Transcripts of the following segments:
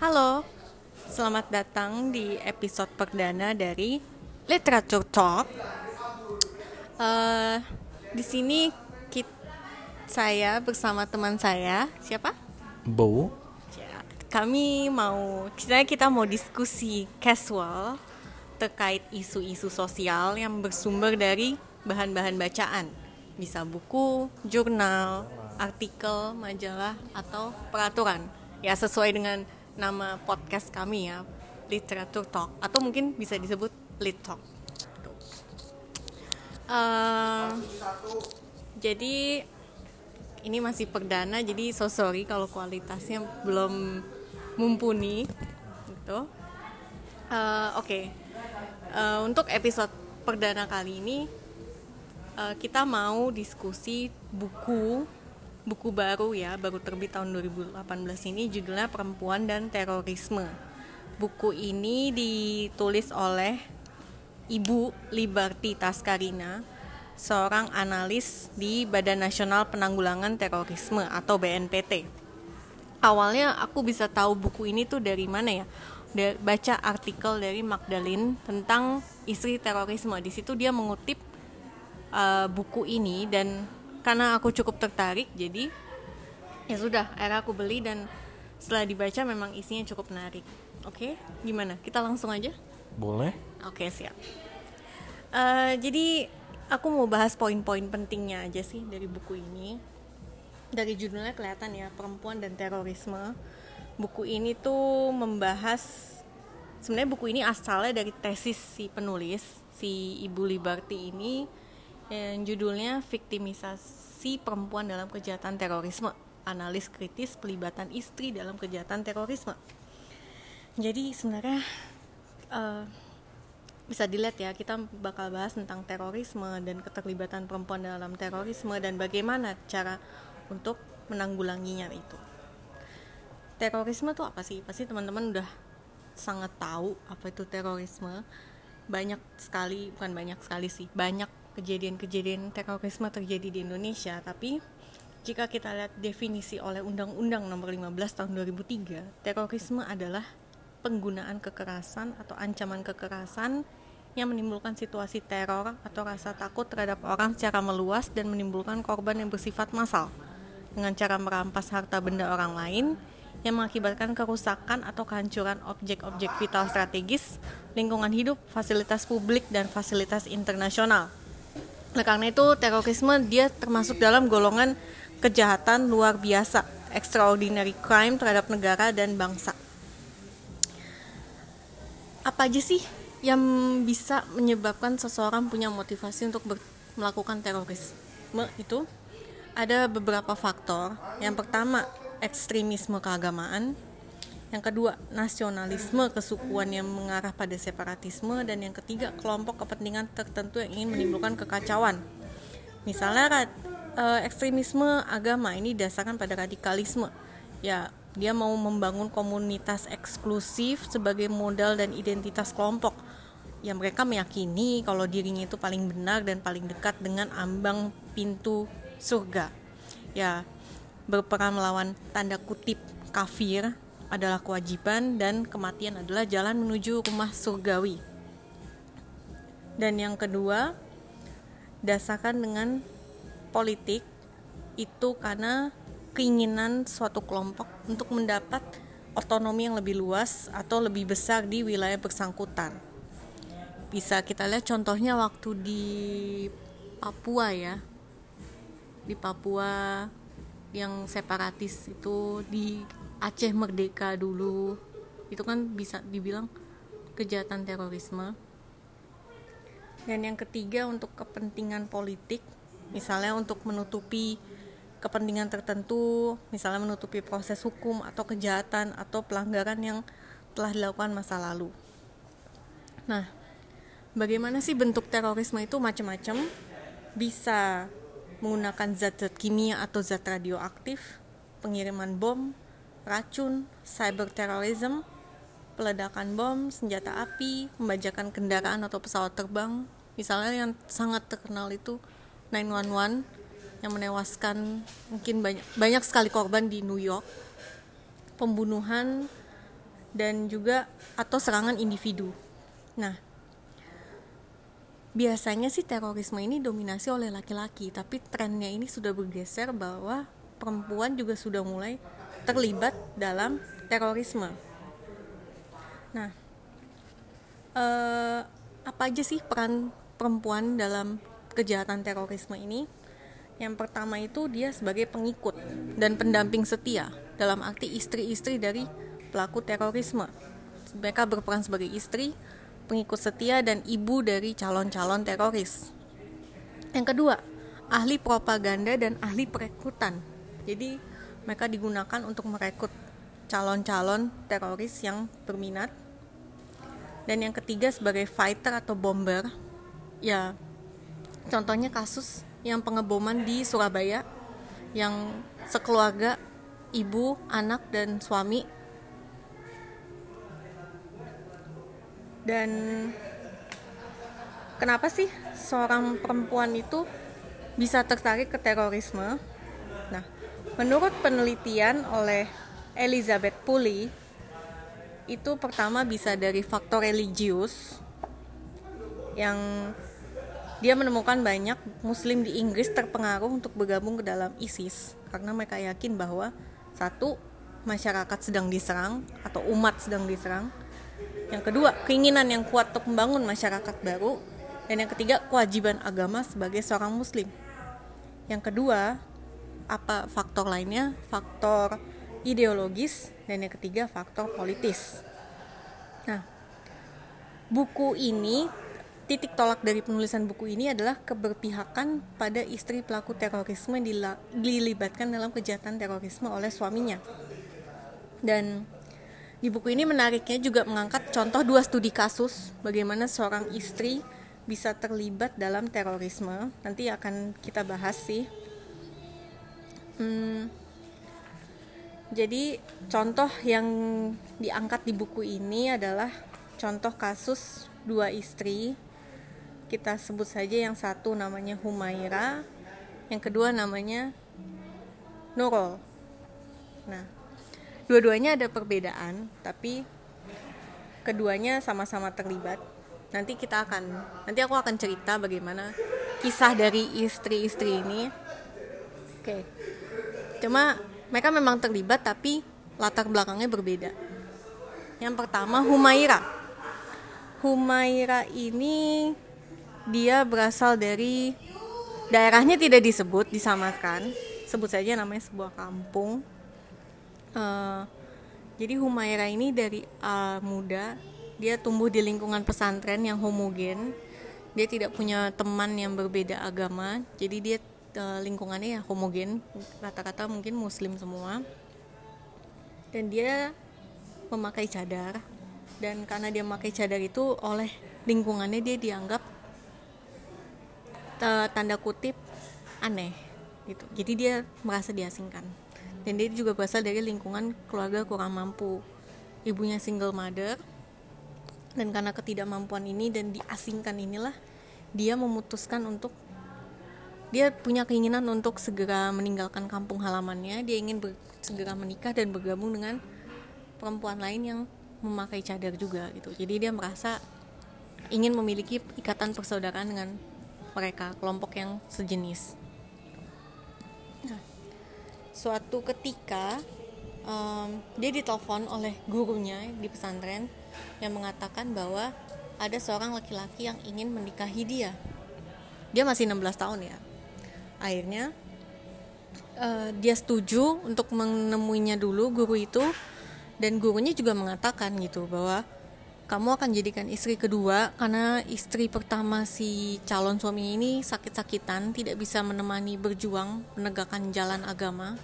Halo, selamat datang di episode perdana dari Literature Talk. Uh, di sini kita, saya bersama teman saya, siapa? Bow. Ya, kami mau, kita kita mau diskusi casual terkait isu-isu sosial yang bersumber dari bahan-bahan bacaan, bisa buku, jurnal, artikel, majalah, atau peraturan. Ya sesuai dengan nama podcast kami ya literatur talk atau mungkin bisa disebut lit talk uh, jadi ini masih perdana jadi so sorry kalau kualitasnya belum mumpuni gitu uh, oke okay. uh, untuk episode perdana kali ini uh, kita mau diskusi buku buku baru ya, baru terbit tahun 2018 ini judulnya Perempuan dan Terorisme. Buku ini ditulis oleh Ibu Liberty Taskarina, seorang analis di Badan Nasional Penanggulangan Terorisme atau BNPT. Awalnya aku bisa tahu buku ini tuh dari mana ya? baca artikel dari Magdalene tentang istri terorisme. Di situ dia mengutip uh, buku ini dan karena aku cukup tertarik jadi ya sudah akhirnya aku beli dan setelah dibaca memang isinya cukup menarik. Oke okay? gimana? Kita langsung aja? Boleh. Oke okay, siap. Uh, jadi aku mau bahas poin-poin pentingnya aja sih dari buku ini. Dari judulnya kelihatan ya perempuan dan terorisme. Buku ini tuh membahas sebenarnya buku ini asalnya dari tesis si penulis si ibu Liberty ini yang judulnya Viktimisasi Perempuan dalam Kejahatan Terorisme. Analis Kritis Pelibatan Istri dalam Kejahatan Terorisme. Jadi sebenarnya uh, bisa dilihat ya kita bakal bahas tentang terorisme dan keterlibatan perempuan dalam terorisme dan bagaimana cara untuk menanggulanginya itu. Terorisme itu apa sih? Pasti teman-teman udah sangat tahu apa itu terorisme. Banyak sekali bukan banyak sekali sih banyak kejadian-kejadian terorisme terjadi di Indonesia tapi jika kita lihat definisi oleh Undang-Undang Nomor 15 Tahun 2003, terorisme adalah penggunaan kekerasan atau ancaman kekerasan yang menimbulkan situasi teror atau rasa takut terhadap orang secara meluas dan menimbulkan korban yang bersifat massal dengan cara merampas harta benda orang lain yang mengakibatkan kerusakan atau kehancuran objek-objek vital strategis, lingkungan hidup, fasilitas publik, dan fasilitas internasional Nah, karena itu terorisme dia termasuk dalam golongan kejahatan luar biasa, extraordinary crime terhadap negara dan bangsa. Apa aja sih yang bisa menyebabkan seseorang punya motivasi untuk melakukan terorisme itu? Ada beberapa faktor. Yang pertama, ekstremisme keagamaan yang kedua nasionalisme kesukuan yang mengarah pada separatisme dan yang ketiga kelompok kepentingan tertentu yang ingin menimbulkan kekacauan. Misalnya eh, ekstremisme agama ini dasarkan pada radikalisme. Ya dia mau membangun komunitas eksklusif sebagai modal dan identitas kelompok. Yang mereka meyakini kalau dirinya itu paling benar dan paling dekat dengan ambang pintu surga. Ya berperan melawan tanda kutip kafir adalah kewajiban dan kematian adalah jalan menuju rumah surgawi. Dan yang kedua, dasarkan dengan politik itu karena keinginan suatu kelompok untuk mendapat otonomi yang lebih luas atau lebih besar di wilayah bersangkutan. Bisa kita lihat contohnya waktu di Papua ya. Di Papua yang separatis itu di Aceh merdeka dulu. Itu kan bisa dibilang kejahatan terorisme. Dan yang ketiga untuk kepentingan politik misalnya untuk menutupi kepentingan tertentu misalnya menutupi proses hukum atau kejahatan atau pelanggaran yang telah dilakukan masa lalu. Nah bagaimana sih bentuk terorisme itu? Macam-macam. Bisa menggunakan zat-zat kimia atau zat radioaktif pengiriman bom racun, cyber terrorism, peledakan bom, senjata api, membajakan kendaraan atau pesawat terbang. Misalnya yang sangat terkenal itu 911 yang menewaskan mungkin banyak banyak sekali korban di New York. Pembunuhan, dan juga atau serangan individu. Nah, biasanya sih terorisme ini dominasi oleh laki-laki, tapi trennya ini sudah bergeser bahwa perempuan juga sudah mulai terlibat dalam terorisme. Nah, eh, apa aja sih peran perempuan dalam kejahatan terorisme ini? Yang pertama itu dia sebagai pengikut dan pendamping setia dalam arti istri-istri dari pelaku terorisme. Mereka berperan sebagai istri, pengikut setia, dan ibu dari calon-calon teroris. Yang kedua, ahli propaganda dan ahli perekrutan. Jadi, mereka digunakan untuk merekrut calon-calon teroris yang berminat. Dan yang ketiga, sebagai fighter atau bomber. Ya, contohnya kasus yang pengeboman di Surabaya yang sekeluarga ibu, anak dan suami dan kenapa sih seorang perempuan itu bisa tertarik ke terorisme? Menurut penelitian oleh Elizabeth Pulley itu pertama bisa dari faktor religius yang dia menemukan banyak muslim di Inggris terpengaruh untuk bergabung ke dalam ISIS. Karena mereka yakin bahwa satu masyarakat sedang diserang atau umat sedang diserang. Yang kedua keinginan yang kuat untuk membangun masyarakat baru. Dan yang ketiga kewajiban agama sebagai seorang muslim. Yang kedua apa faktor lainnya faktor ideologis dan yang ketiga faktor politis nah buku ini titik tolak dari penulisan buku ini adalah keberpihakan pada istri pelaku terorisme dilibatkan dalam kejahatan terorisme oleh suaminya. Dan di buku ini menariknya juga mengangkat contoh dua studi kasus bagaimana seorang istri bisa terlibat dalam terorisme. Nanti akan kita bahas sih. Hmm, jadi contoh yang diangkat di buku ini adalah contoh kasus dua istri kita sebut saja yang satu namanya Humaira, yang kedua namanya Nurul. Nah, dua-duanya ada perbedaan, tapi keduanya sama-sama terlibat. Nanti kita akan, nanti aku akan cerita bagaimana kisah dari istri-istri ini. Oke, cuma mereka memang terlibat, tapi latar belakangnya berbeda. Yang pertama Humaira. Humaira ini dia berasal dari daerahnya tidak disebut disamarkan. Sebut saja namanya sebuah kampung. Uh, jadi Humaira ini dari uh, muda. Dia tumbuh di lingkungan pesantren yang homogen. Dia tidak punya teman yang berbeda agama. Jadi dia uh, lingkungannya ya homogen rata-rata mungkin muslim semua. Dan dia memakai cadar. Dan karena dia memakai cadar itu oleh lingkungannya dia dianggap tanda kutip aneh gitu. Jadi dia merasa diasingkan. Dan dia juga berasal dari lingkungan keluarga kurang mampu. Ibunya single mother. Dan karena ketidakmampuan ini dan diasingkan inilah dia memutuskan untuk dia punya keinginan untuk segera meninggalkan kampung halamannya. Dia ingin segera menikah dan bergabung dengan perempuan lain yang memakai cadar juga gitu. Jadi dia merasa ingin memiliki ikatan persaudaraan dengan mereka kelompok yang sejenis. Nah, suatu ketika um, dia ditelepon oleh gurunya di pesantren yang mengatakan bahwa ada seorang laki-laki yang ingin menikahi dia. Dia masih 16 tahun ya akhirnya uh, dia setuju untuk menemuinya dulu guru itu dan gurunya juga mengatakan gitu bahwa kamu akan jadikan istri kedua karena istri pertama si calon suami ini sakit-sakitan, tidak bisa menemani berjuang menegakkan jalan agama.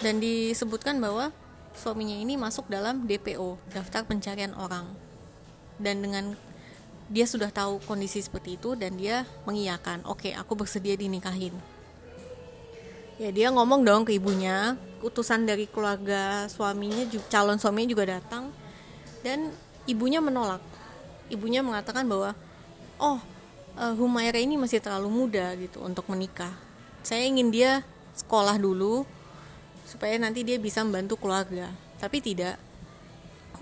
Dan disebutkan bahwa suaminya ini masuk dalam DPO, daftar pencarian orang. Dan dengan dia sudah tahu kondisi seperti itu dan dia mengiyakan, "Oke, okay, aku bersedia dinikahin." Ya, dia ngomong dong ke ibunya, utusan dari keluarga suaminya, calon suaminya juga datang. Dan ibunya menolak. Ibunya mengatakan bahwa oh uh, Humaira ini masih terlalu muda gitu untuk menikah. Saya ingin dia sekolah dulu supaya nanti dia bisa membantu keluarga. Tapi tidak.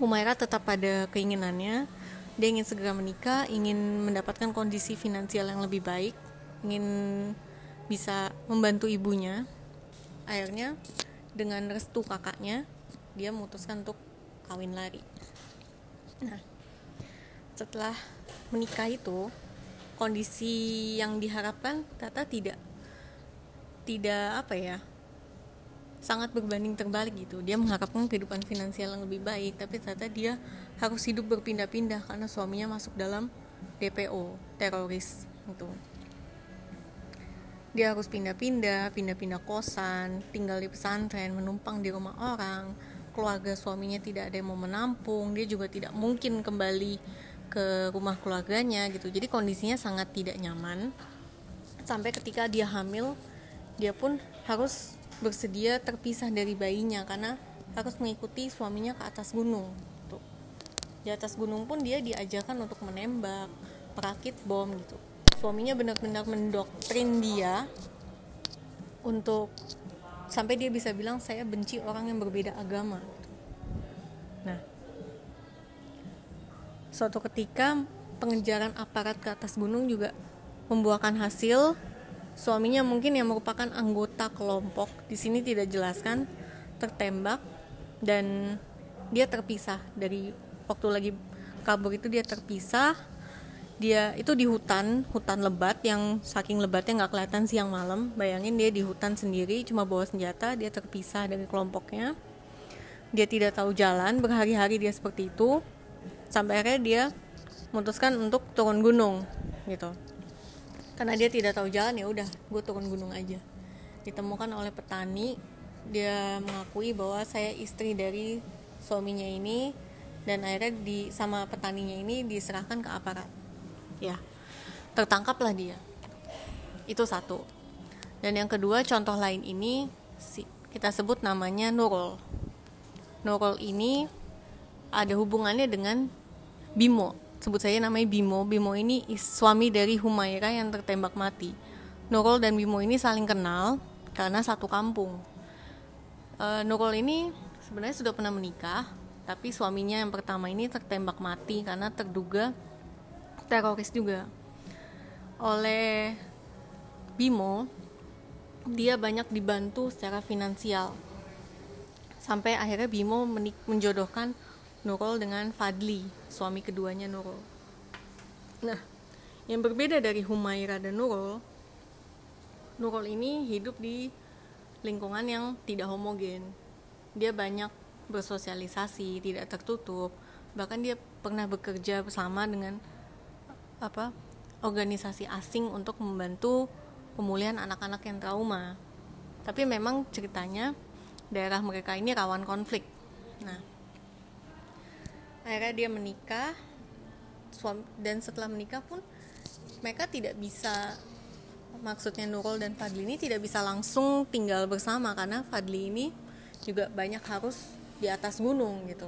Humaira tetap pada keinginannya dia ingin segera menikah ingin mendapatkan kondisi finansial yang lebih baik ingin bisa membantu ibunya. Akhirnya dengan restu kakaknya dia memutuskan untuk kawin lari nah setelah menikah itu kondisi yang diharapkan Tata tidak tidak apa ya sangat berbanding terbalik gitu. Dia mengharapkan kehidupan finansial yang lebih baik tapi ternyata dia harus hidup berpindah-pindah karena suaminya masuk dalam DPO teroris gitu. Dia harus pindah-pindah pindah-pindah kosan tinggal di pesantren menumpang di rumah orang. Keluarga suaminya tidak ada yang mau menampung dia juga tidak mungkin kembali ke rumah keluarganya gitu. Jadi kondisinya sangat tidak nyaman. Sampai ketika dia hamil dia pun harus bersedia terpisah dari bayinya karena harus mengikuti suaminya ke atas gunung. Di atas gunung pun dia diajarkan untuk menembak, perakit bom gitu. Suaminya benar-benar mendoktrin dia untuk sampai dia bisa bilang saya benci orang yang berbeda agama. Nah, suatu ketika pengejaran aparat ke atas gunung juga membuahkan hasil Suaminya mungkin yang merupakan anggota kelompok di sini tidak jelaskan tertembak dan dia terpisah dari waktu lagi kabur itu dia terpisah. Dia itu di hutan hutan lebat yang saking lebatnya nggak kelihatan siang malam. Bayangin dia di hutan sendiri cuma bawa senjata dia terpisah dari kelompoknya. Dia tidak tahu jalan berhari-hari dia seperti itu. Sampai akhirnya dia memutuskan untuk turun gunung gitu. Karena dia tidak tahu jalan ya udah gue turun gunung aja. Ditemukan oleh petani dia mengakui bahwa saya istri dari suaminya ini dan akhirnya di sama petaninya ini diserahkan ke aparat ya tertangkaplah dia itu satu dan yang kedua contoh lain ini si, kita sebut namanya Nurul Nurul ini ada hubungannya dengan Bimo sebut saja namanya Bimo. Bimo ini suami dari Humaira yang tertembak mati. Nurul dan Bimo ini saling kenal karena satu kampung. E, Nurul ini sebenarnya sudah pernah menikah, tapi suaminya yang pertama ini tertembak mati karena terduga teroris juga. Oleh Bimo, dia banyak dibantu secara finansial. Sampai akhirnya Bimo menjodohkan Nurul dengan Fadli, suami keduanya Nurul. Nah, yang berbeda dari Humaira dan Nurul, Nurul ini hidup di lingkungan yang tidak homogen. Dia banyak bersosialisasi, tidak tertutup. Bahkan dia pernah bekerja bersama dengan apa? organisasi asing untuk membantu pemulihan anak-anak yang trauma. Tapi memang ceritanya daerah mereka ini rawan konflik. Nah, akhirnya dia menikah suami dan setelah menikah pun mereka tidak bisa maksudnya Nurul dan Fadli ini tidak bisa langsung tinggal bersama karena Fadli ini juga banyak harus di atas gunung gitu.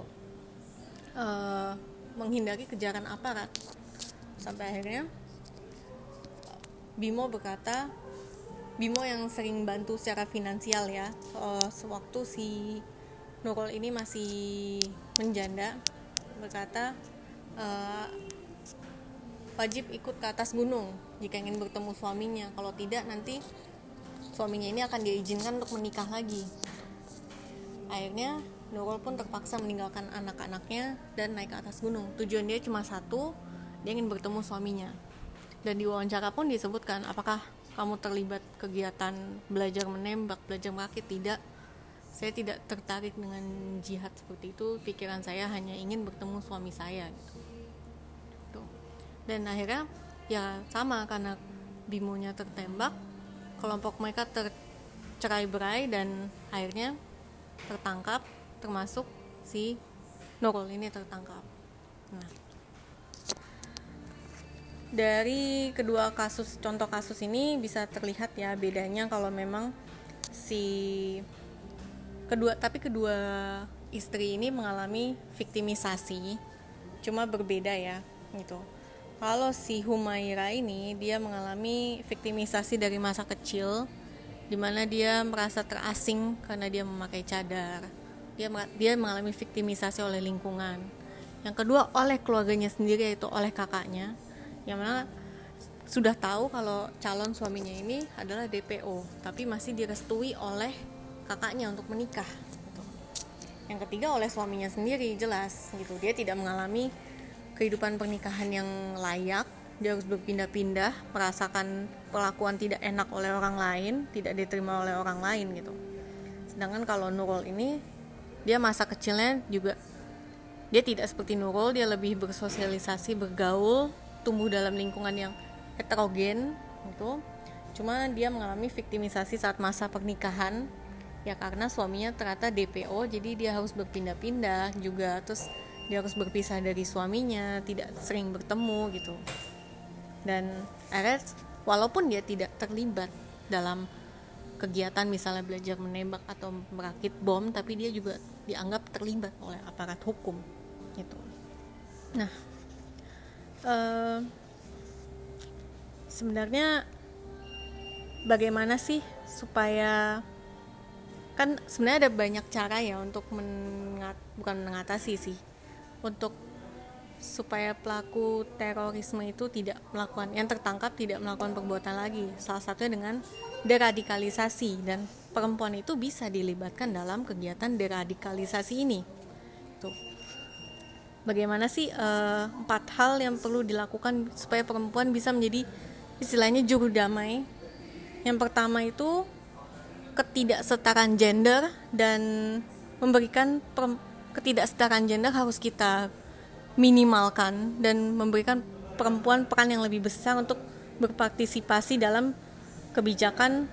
Uh, menghindari kejaran aparat. Sampai akhirnya Bimo berkata Bimo yang sering bantu secara finansial ya uh, sewaktu si Nurul ini masih menjanda berkata uh, wajib ikut ke atas gunung jika ingin bertemu suaminya. Kalau tidak nanti suaminya ini akan diizinkan untuk menikah lagi. Akhirnya Nurul pun terpaksa meninggalkan anak-anaknya dan naik ke atas gunung. Tujuan dia cuma satu dia ingin bertemu suaminya. Dan di wawancara pun disebutkan apakah kamu terlibat kegiatan belajar menembak belajar merakit tidak. Saya tidak tertarik dengan jihad seperti itu. Pikiran saya hanya ingin bertemu suami saya gitu. Tuh. dan akhirnya ya sama karena bimonya tertembak kelompok mereka tercerai berai dan akhirnya tertangkap termasuk si Nurul ini tertangkap. Nah dari kedua kasus contoh kasus ini bisa terlihat ya bedanya kalau memang si kedua tapi kedua istri ini mengalami viktimisasi cuma berbeda ya gitu. Kalau si Humaira ini dia mengalami viktimisasi dari masa kecil di mana dia merasa terasing karena dia memakai cadar dia dia mengalami viktimisasi oleh lingkungan. Yang kedua oleh keluarganya sendiri yaitu oleh kakaknya yang mana sudah tahu kalau calon suaminya ini adalah DPO tapi masih direstui oleh kakaknya untuk menikah gitu. yang ketiga oleh suaminya sendiri jelas gitu. Dia tidak mengalami kehidupan pernikahan yang layak. Dia harus berpindah-pindah merasakan perlakuan tidak enak oleh orang lain tidak diterima oleh orang lain gitu. Sedangkan kalau Nurul ini dia masa kecilnya juga dia tidak seperti Nurul dia lebih bersosialisasi bergaul tumbuh dalam lingkungan yang heterogen gitu. Cuma dia mengalami viktimisasi saat masa pernikahan. Ya karena suaminya ternyata DPO jadi dia harus berpindah-pindah juga. Terus dia harus berpisah dari suaminya tidak sering bertemu gitu. Dan akhirnya walaupun dia tidak terlibat dalam kegiatan misalnya belajar menembak atau merakit bom tapi dia juga dianggap terlibat oleh aparat hukum gitu. Nah uh, sebenarnya bagaimana sih supaya kan sebenarnya ada banyak cara ya untuk mengat bukan mengatasi sih untuk supaya pelaku terorisme itu tidak melakukan yang tertangkap tidak melakukan perbuatan lagi salah satunya dengan deradikalisasi dan perempuan itu bisa dilibatkan dalam kegiatan deradikalisasi ini. Tuh. Bagaimana sih uh, empat hal yang perlu dilakukan supaya perempuan bisa menjadi istilahnya juru damai? Yang pertama itu ketidaksetaraan gender dan memberikan ketidaksetaraan gender harus kita minimalkan dan memberikan perempuan peran yang lebih besar untuk berpartisipasi dalam kebijakan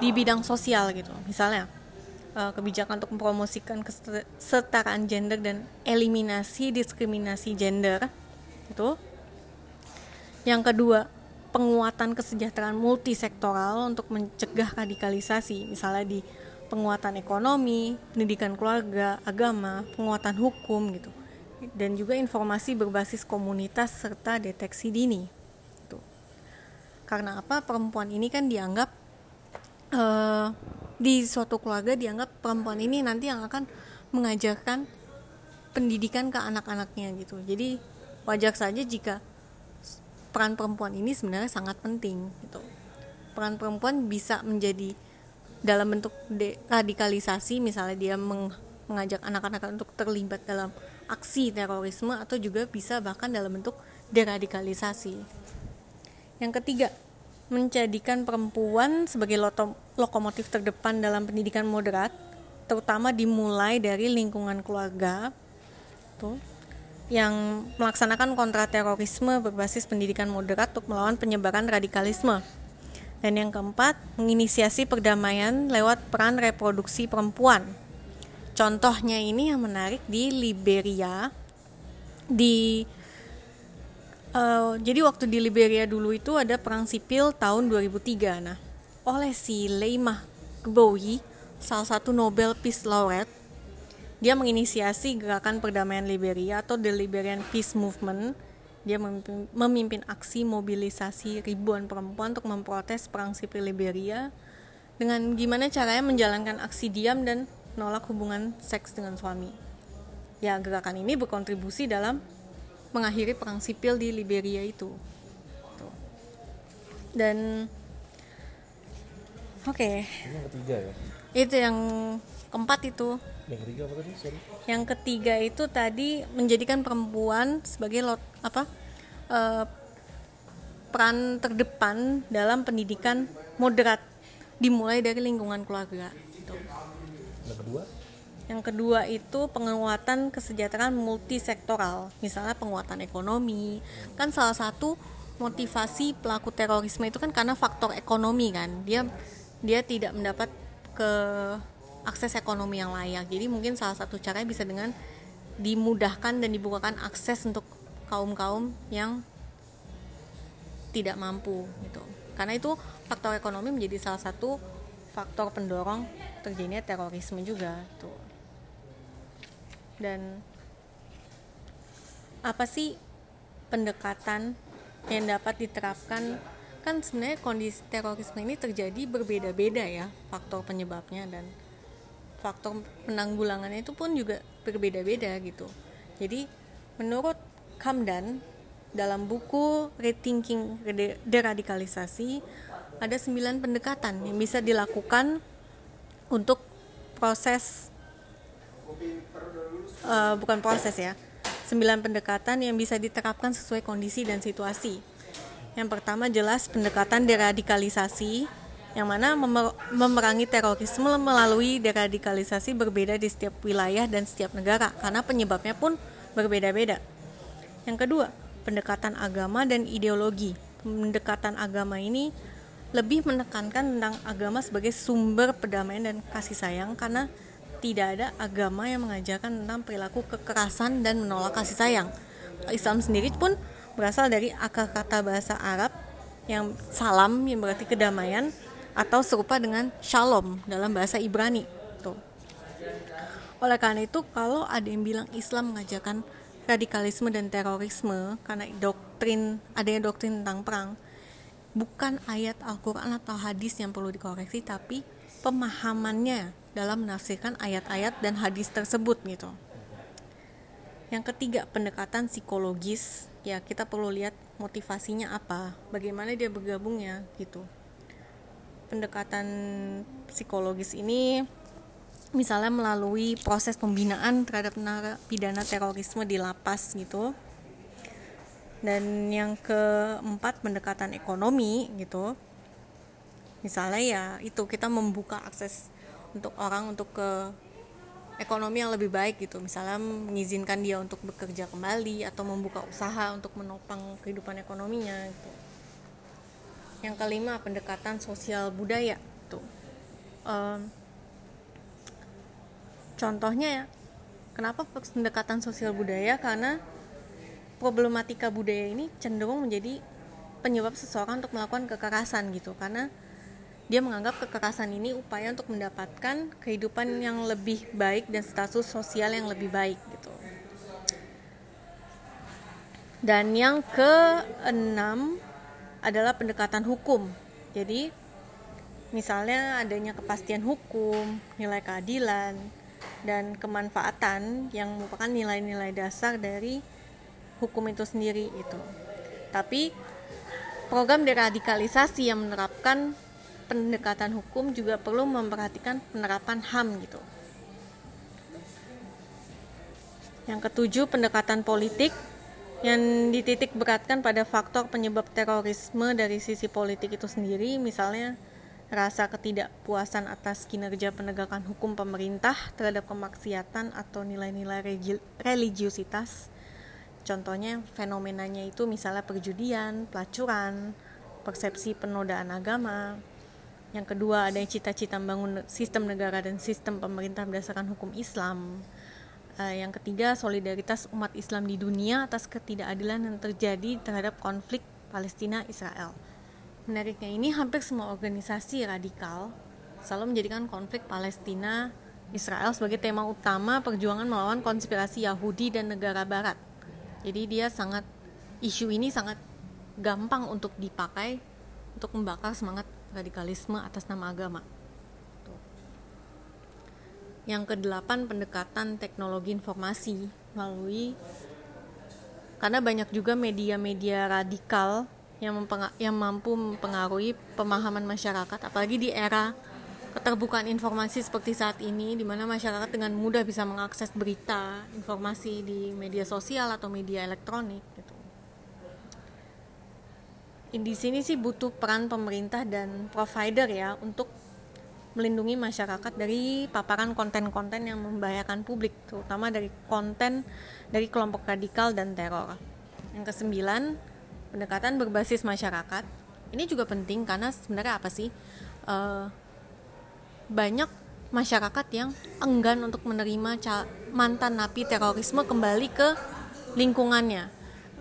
di bidang sosial gitu misalnya eh, kebijakan untuk mempromosikan kesetaraan gender dan eliminasi diskriminasi gender itu yang kedua, penguatan kesejahteraan multisektoral untuk mencegah radikalisasi, misalnya di penguatan ekonomi, pendidikan keluarga, agama, penguatan hukum gitu. Dan juga informasi berbasis komunitas serta deteksi dini. Gitu. Karena apa? Perempuan ini kan dianggap uh, di suatu keluarga dianggap perempuan ini nanti yang akan mengajarkan pendidikan ke anak-anaknya gitu. Jadi wajar saja jika peran perempuan ini sebenarnya sangat penting gitu peran perempuan bisa menjadi dalam bentuk radikalisasi misalnya dia meng mengajak anak-anak untuk terlibat dalam aksi terorisme atau juga bisa bahkan dalam bentuk deradikalisasi. Yang ketiga, menjadikan perempuan sebagai lokomotif terdepan dalam pendidikan moderat, terutama dimulai dari lingkungan keluarga. Tuh yang melaksanakan kontraterorisme berbasis pendidikan moderat untuk melawan penyebaran radikalisme. Dan yang keempat, menginisiasi perdamaian lewat peran reproduksi perempuan. Contohnya ini yang menarik di Liberia. Di uh, jadi waktu di Liberia dulu itu ada perang sipil tahun 2003. Nah, oleh si Leymah Gbowee, salah satu Nobel Peace Laureate, dia menginisiasi gerakan perdamaian Liberia atau The Liberian Peace Movement. Dia memimpin, memimpin aksi mobilisasi ribuan perempuan untuk memprotes perang sipil Liberia dengan gimana caranya menjalankan aksi diam dan menolak hubungan seks dengan suami. Ya, gerakan ini berkontribusi dalam mengakhiri perang sipil di Liberia itu. Dan oke. Okay. ketiga ya. Itu yang keempat itu yang ketiga apa tadi sorry yang ketiga itu tadi menjadikan perempuan sebagai lot apa uh, peran terdepan dalam pendidikan moderat dimulai dari lingkungan keluarga yang kedua yang kedua itu penguatan kesejahteraan multisektoral misalnya penguatan ekonomi kan salah satu motivasi pelaku terorisme itu kan karena faktor ekonomi kan dia dia tidak mendapat ke akses ekonomi yang layak. Jadi mungkin salah satu caranya bisa dengan dimudahkan dan dibukakan akses untuk kaum-kaum yang tidak mampu gitu. Karena itu faktor ekonomi menjadi salah satu faktor pendorong terjadinya terorisme juga tuh. Dan apa sih pendekatan yang dapat diterapkan kan sebenarnya kondisi terorisme ini terjadi berbeda-beda ya faktor penyebabnya dan faktor penanggulangannya itu pun juga berbeda-beda gitu. Jadi menurut Kamdan dalam buku Rethinking Deradikalisasi ada sembilan pendekatan yang bisa dilakukan untuk proses uh, bukan proses ya sembilan pendekatan yang bisa diterapkan sesuai kondisi dan situasi yang pertama jelas pendekatan deradikalisasi yang mana memer memerangi terorisme melalui deradikalisasi berbeda di setiap wilayah dan setiap negara karena penyebabnya pun berbeda-beda. Yang kedua, pendekatan agama dan ideologi. Pendekatan agama ini lebih menekankan tentang agama sebagai sumber perdamaian dan kasih sayang karena tidak ada agama yang mengajarkan tentang perilaku kekerasan dan menolak kasih sayang. Islam sendiri pun berasal dari akar kata bahasa Arab yang salam yang berarti kedamaian atau serupa dengan shalom dalam bahasa Ibrani. Tuh. Oleh karena itu, kalau ada yang bilang Islam mengajarkan radikalisme dan terorisme karena doktrin adanya doktrin tentang perang, bukan ayat Al-Quran atau hadis yang perlu dikoreksi, tapi pemahamannya dalam menafsirkan ayat-ayat dan hadis tersebut gitu. Yang ketiga, pendekatan psikologis. Ya, kita perlu lihat motivasinya apa, bagaimana dia bergabungnya gitu. Pendekatan psikologis ini misalnya melalui proses pembinaan terhadap narapidana terorisme di lapas gitu dan yang keempat pendekatan ekonomi gitu misalnya ya itu kita membuka akses untuk orang untuk ke ekonomi yang lebih baik gitu. Misalnya mengizinkan dia untuk bekerja kembali atau membuka usaha untuk menopang kehidupan ekonominya gitu. Yang kelima pendekatan sosial budaya tuh um, contohnya ya kenapa pendekatan sosial budaya? Karena problematika budaya ini cenderung menjadi penyebab seseorang untuk melakukan kekerasan gitu. Karena dia menganggap kekerasan ini upaya untuk mendapatkan kehidupan yang lebih baik dan status sosial yang lebih baik gitu. Dan yang keenam adalah pendekatan hukum. Jadi misalnya adanya kepastian hukum, nilai keadilan, dan kemanfaatan yang merupakan nilai-nilai dasar dari hukum itu sendiri itu. Tapi program deradikalisasi yang menerapkan pendekatan hukum juga perlu memperhatikan penerapan HAM gitu. Yang ketujuh, pendekatan politik yang dititik beratkan pada faktor penyebab terorisme dari sisi politik itu sendiri, misalnya rasa ketidakpuasan atas kinerja penegakan hukum pemerintah terhadap kemaksiatan atau nilai-nilai religiusitas Contohnya fenomenanya itu misalnya perjudian, pelacuran, persepsi penodaan agama. Yang kedua ada cita-cita membangun sistem negara dan sistem pemerintah berdasarkan hukum Islam. Uh, yang ketiga solidaritas umat Islam di dunia atas ketidakadilan yang terjadi terhadap konflik Palestina Israel. Menariknya ini hampir semua organisasi radikal selalu menjadikan konflik Palestina Israel sebagai tema utama perjuangan melawan konspirasi Yahudi dan negara Barat jadi dia sangat isu ini sangat gampang untuk dipakai untuk membakar semangat radikalisme atas nama agama yang kedelapan pendekatan teknologi informasi melalui karena banyak juga media-media radikal yang, yang mampu mempengaruhi pemahaman masyarakat apalagi di era keterbukaan informasi seperti saat ini di mana masyarakat dengan mudah bisa mengakses berita, informasi di media sosial atau media elektronik. Di sini sih butuh peran pemerintah dan provider ya untuk melindungi masyarakat dari paparan konten-konten yang membahayakan publik, terutama dari konten dari kelompok radikal dan teror. Yang kesembilan, pendekatan berbasis masyarakat. Ini juga penting karena sebenarnya apa sih? Uh, banyak masyarakat yang enggan untuk menerima mantan napi terorisme kembali ke lingkungannya.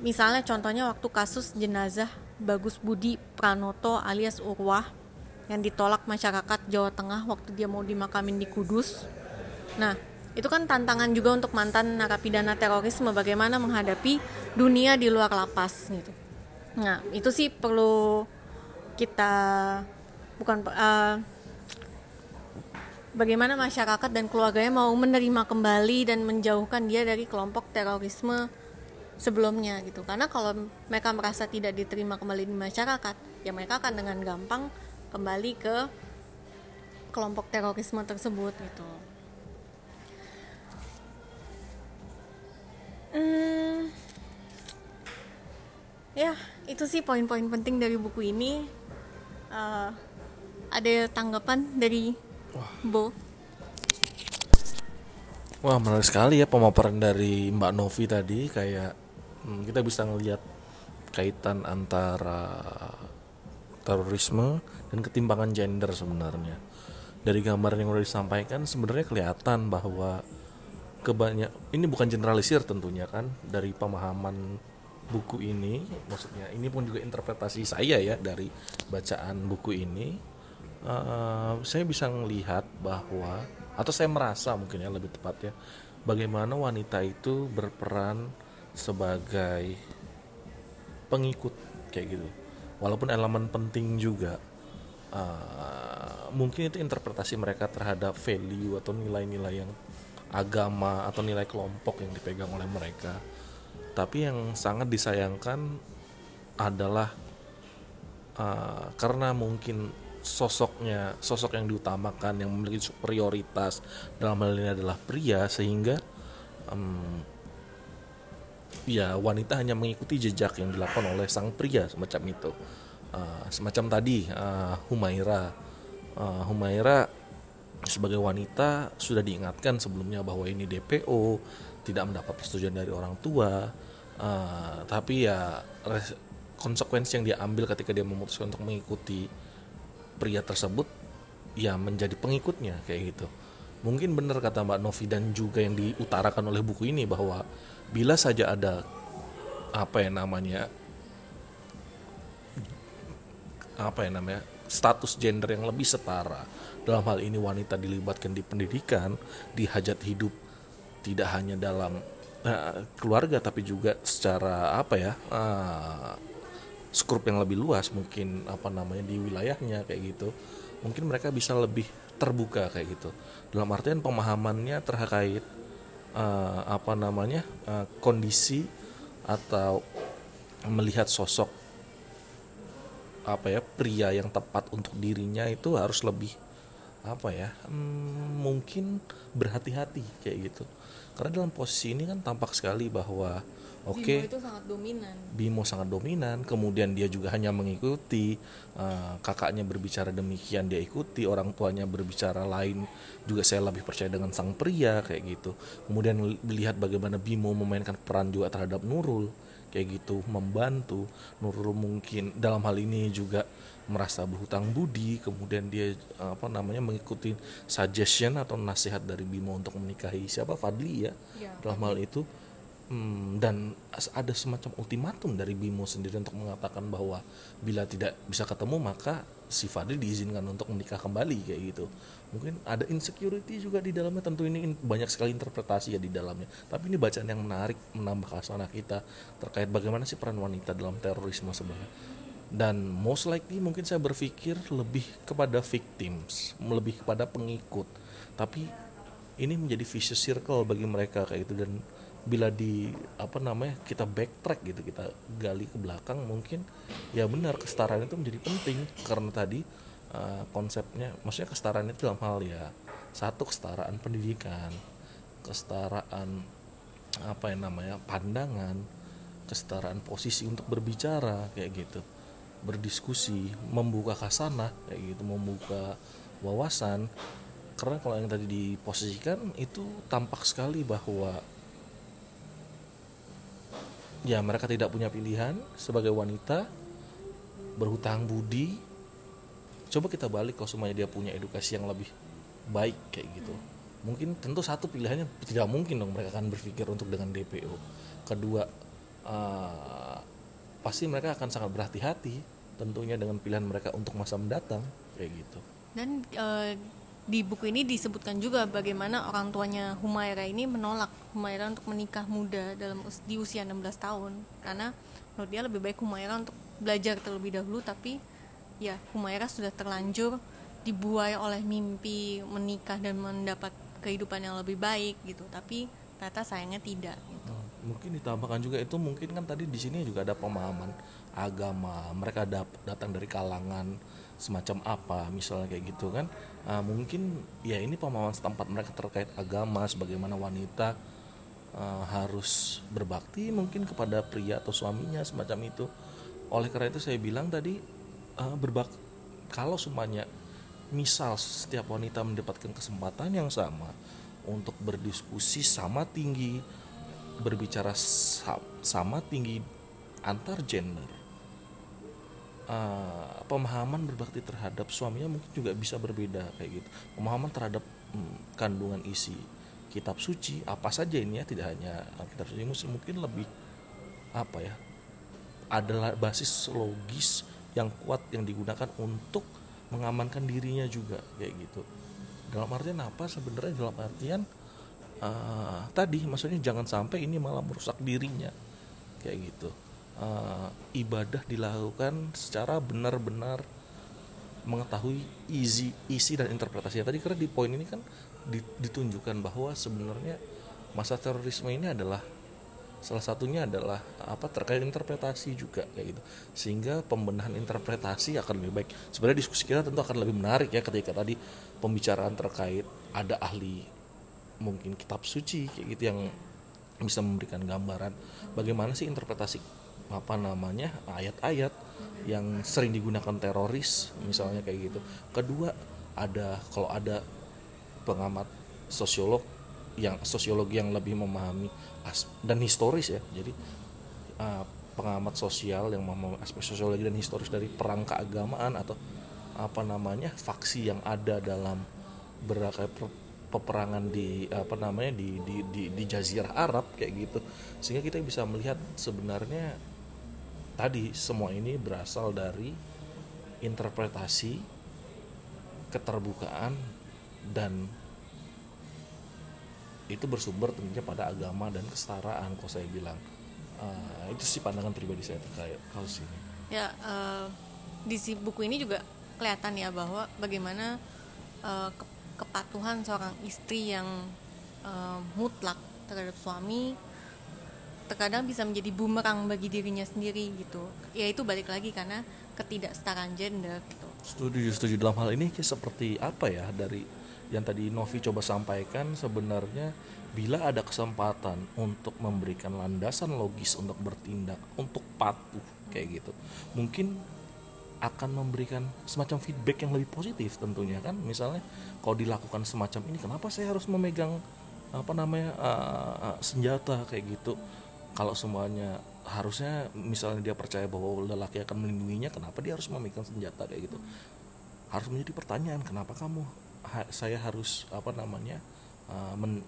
Misalnya contohnya waktu kasus jenazah Bagus Budi Pranoto alias Urwah yang ditolak masyarakat Jawa Tengah waktu dia mau dimakamin di Kudus. Nah, itu kan tantangan juga untuk mantan narapidana terorisme bagaimana menghadapi dunia di luar lapas gitu. Nah, itu sih perlu kita bukan uh, bagaimana masyarakat dan keluarganya mau menerima kembali dan menjauhkan dia dari kelompok terorisme sebelumnya gitu. Karena kalau mereka merasa tidak diterima kembali di masyarakat ya mereka akan dengan gampang kembali ke kelompok terorisme tersebut gitu. Hmm, ya itu sih poin-poin penting dari buku ini. Uh, ada tanggapan dari Bo? Wah menarik sekali ya pemaparan dari Mbak Novi tadi kayak hmm, kita bisa ngelihat kaitan antara terorisme dan ketimpangan gender sebenarnya. Dari gambar yang sudah disampaikan sebenarnya kelihatan bahwa kebanyak ini bukan generalisir tentunya kan dari pemahaman buku ini maksudnya ini pun juga interpretasi saya ya dari bacaan buku ini uh, saya bisa melihat bahwa atau saya merasa mungkin ya lebih tepat ya bagaimana wanita itu berperan sebagai pengikut kayak gitu. Walaupun elemen penting juga uh, mungkin itu interpretasi mereka terhadap value atau nilai-nilai yang agama atau nilai kelompok yang dipegang oleh mereka. Tapi yang sangat disayangkan adalah uh, karena mungkin sosoknya sosok yang diutamakan yang memiliki superioritas dalam hal ini adalah pria sehingga um, ya wanita hanya mengikuti jejak yang dilakukan oleh sang pria semacam itu. Uh, semacam tadi uh, Humaira. Uh, Humaira sebagai wanita sudah diingatkan sebelumnya bahwa ini DPO tidak mendapat persetujuan dari orang tua. Uh, tapi ya konsekuensi yang dia ambil ketika dia memutuskan untuk mengikuti pria tersebut ya menjadi pengikutnya kayak gitu. Mungkin benar kata Mbak Novi dan juga yang diutarakan oleh buku ini bahwa bila saja ada apa ya namanya apa ya namanya status gender yang lebih setara dalam hal ini wanita dilibatkan di pendidikan di hajat hidup tidak hanya dalam uh, keluarga tapi juga secara apa ya uh, skrup yang lebih luas mungkin apa namanya di wilayahnya kayak gitu mungkin mereka bisa lebih terbuka kayak gitu. Dalam artian pemahamannya terkait uh, apa namanya uh, kondisi atau melihat sosok apa ya pria yang tepat untuk dirinya itu harus lebih apa ya hmm, mungkin berhati-hati kayak gitu. Karena dalam posisi ini kan tampak sekali bahwa Oke. Okay. Bimo itu sangat dominan. Bimo sangat dominan, kemudian dia juga hanya mengikuti uh, kakaknya berbicara demikian dia ikuti, orang tuanya berbicara lain juga saya lebih percaya dengan sang pria kayak gitu. Kemudian lihat bagaimana Bimo memainkan peran juga terhadap Nurul kayak gitu, membantu Nurul mungkin dalam hal ini juga merasa berhutang budi, kemudian dia apa namanya mengikuti suggestion atau nasihat dari Bimo untuk menikahi siapa Fadli ya, ya dalam hal itu Hmm, dan ada semacam ultimatum dari Bimo sendiri untuk mengatakan bahwa bila tidak bisa ketemu maka si Fadli diizinkan untuk menikah kembali kayak gitu. Mungkin ada insecurity juga di dalamnya tentu ini banyak sekali interpretasi ya di dalamnya. Tapi ini bacaan yang menarik menambah khasana kita terkait bagaimana sih peran wanita dalam terorisme sebenarnya. Dan most likely mungkin saya berpikir lebih kepada victims, lebih kepada pengikut. Tapi ini menjadi vicious circle bagi mereka kayak gitu dan bila di apa namanya kita backtrack gitu kita gali ke belakang mungkin ya benar kesetaraan itu menjadi penting. Karena tadi uh, konsepnya maksudnya kesetaraan itu dalam hal ya satu kesetaraan pendidikan kesetaraan apa yang namanya pandangan kesetaraan posisi untuk berbicara kayak gitu. Berdiskusi membuka kasanah kayak gitu membuka wawasan. Karena kalau yang tadi diposisikan itu tampak sekali bahwa ya mereka tidak punya pilihan. Sebagai wanita berhutang budi. Coba kita balik kalau semuanya dia punya edukasi yang lebih baik kayak gitu. Mungkin tentu satu pilihannya tidak mungkin dong mereka akan berpikir untuk dengan DPO kedua uh, pasti mereka akan sangat berhati-hati tentunya dengan pilihan mereka untuk masa mendatang kayak gitu. Dan uh, di buku ini disebutkan juga bagaimana orang tuanya Humaira ini menolak Humaira untuk menikah muda dalam di usia 16 tahun. Karena menurut dia lebih baik Humaira untuk belajar terlebih dahulu tapi ya Humaira sudah terlanjur dibuai oleh mimpi menikah dan mendapat kehidupan yang lebih baik gitu. Tapi ternyata sayangnya tidak gitu. Hmm, mungkin ditambahkan juga itu mungkin kan tadi di sini juga ada pemahaman agama. Mereka datang dari kalangan semacam apa misalnya kayak gitu kan uh, mungkin ya ini pemahaman setempat mereka terkait agama sebagaimana wanita uh, harus berbakti mungkin kepada pria atau suaminya semacam itu. Oleh karena itu saya bilang tadi uh, berbak kalau semuanya misal setiap wanita mendapatkan kesempatan yang sama untuk berdiskusi sama tinggi berbicara sa- sama tinggi antar gender uh, pemahaman berbakti terhadap suaminya mungkin juga bisa berbeda kayak gitu. Pemahaman terhadap hmm, kandungan isi kitab suci apa saja ini ya tidak hanya kitab suci muslim mungkin lebih apa ya adalah basis logis yang kuat yang digunakan untuk mengamankan dirinya juga kayak gitu. Dalam artian apa? Sebenarnya dalam artian uh, tadi maksudnya jangan sampai ini malah merusak dirinya kayak gitu uh, ibadah dilakukan secara benar-benar mengetahui isi isi dan interpretasinya tadi karena di poin ini kan ditunjukkan bahwa sebenarnya masa terorisme ini adalah salah satunya adalah apa terkait interpretasi juga kayak gitu. Sehingga pembenahan interpretasi akan lebih baik. Sebenarnya diskusi kita tentu akan lebih menarik ya ketika tadi pembicaraan terkait ada ahli mungkin kitab suci kayak gitu yang bisa memberikan gambaran bagaimana sih interpretasi apa namanya ayat-ayat yang sering digunakan teroris misalnya kayak gitu. Kedua ada kalau ada pengamat sosiolog yang sosiologi yang lebih memahami dan historis ya. Jadi uh, pengamat sosial yang memahami aspek sosiologi dan historis dari perang keagamaan atau apa namanya faksi yang ada dalam berbagai peperangan di apa namanya di di di, di Jazirah Arab kayak gitu. Sehingga kita bisa melihat sebenarnya tadi semua ini berasal dari interpretasi keterbukaan dan itu bersumber tentunya pada agama dan kesetaraan kalau saya bilang. Uh, itu sih pandangan pribadi saya terkait kasus ini. Ya uh, di si buku ini juga kelihatan ya bahwa bagaimana uh, ke kepatuhan seorang istri yang uh, mutlak terhadap suami terkadang bisa menjadi bumerang bagi dirinya sendiri gitu. Ya itu balik lagi karena ketidaksetaraan gender gitu. Setuju setuju. Dalam hal ini seperti apa ya dari yang tadi Novi coba sampaikan sebenarnya bila ada kesempatan untuk memberikan landasan logis untuk bertindak untuk patuh kayak gitu mungkin akan memberikan semacam feedback yang lebih positif tentunya kan. Misalnya kalau dilakukan semacam ini kenapa saya harus memegang apa namanya uh, senjata kayak gitu kalau semuanya harusnya misalnya dia percaya bahwa lelaki akan melindunginya kenapa dia harus memegang senjata kayak gitu? Harus menjadi pertanyaan kenapa kamu ha, saya harus apa namanya uh, men,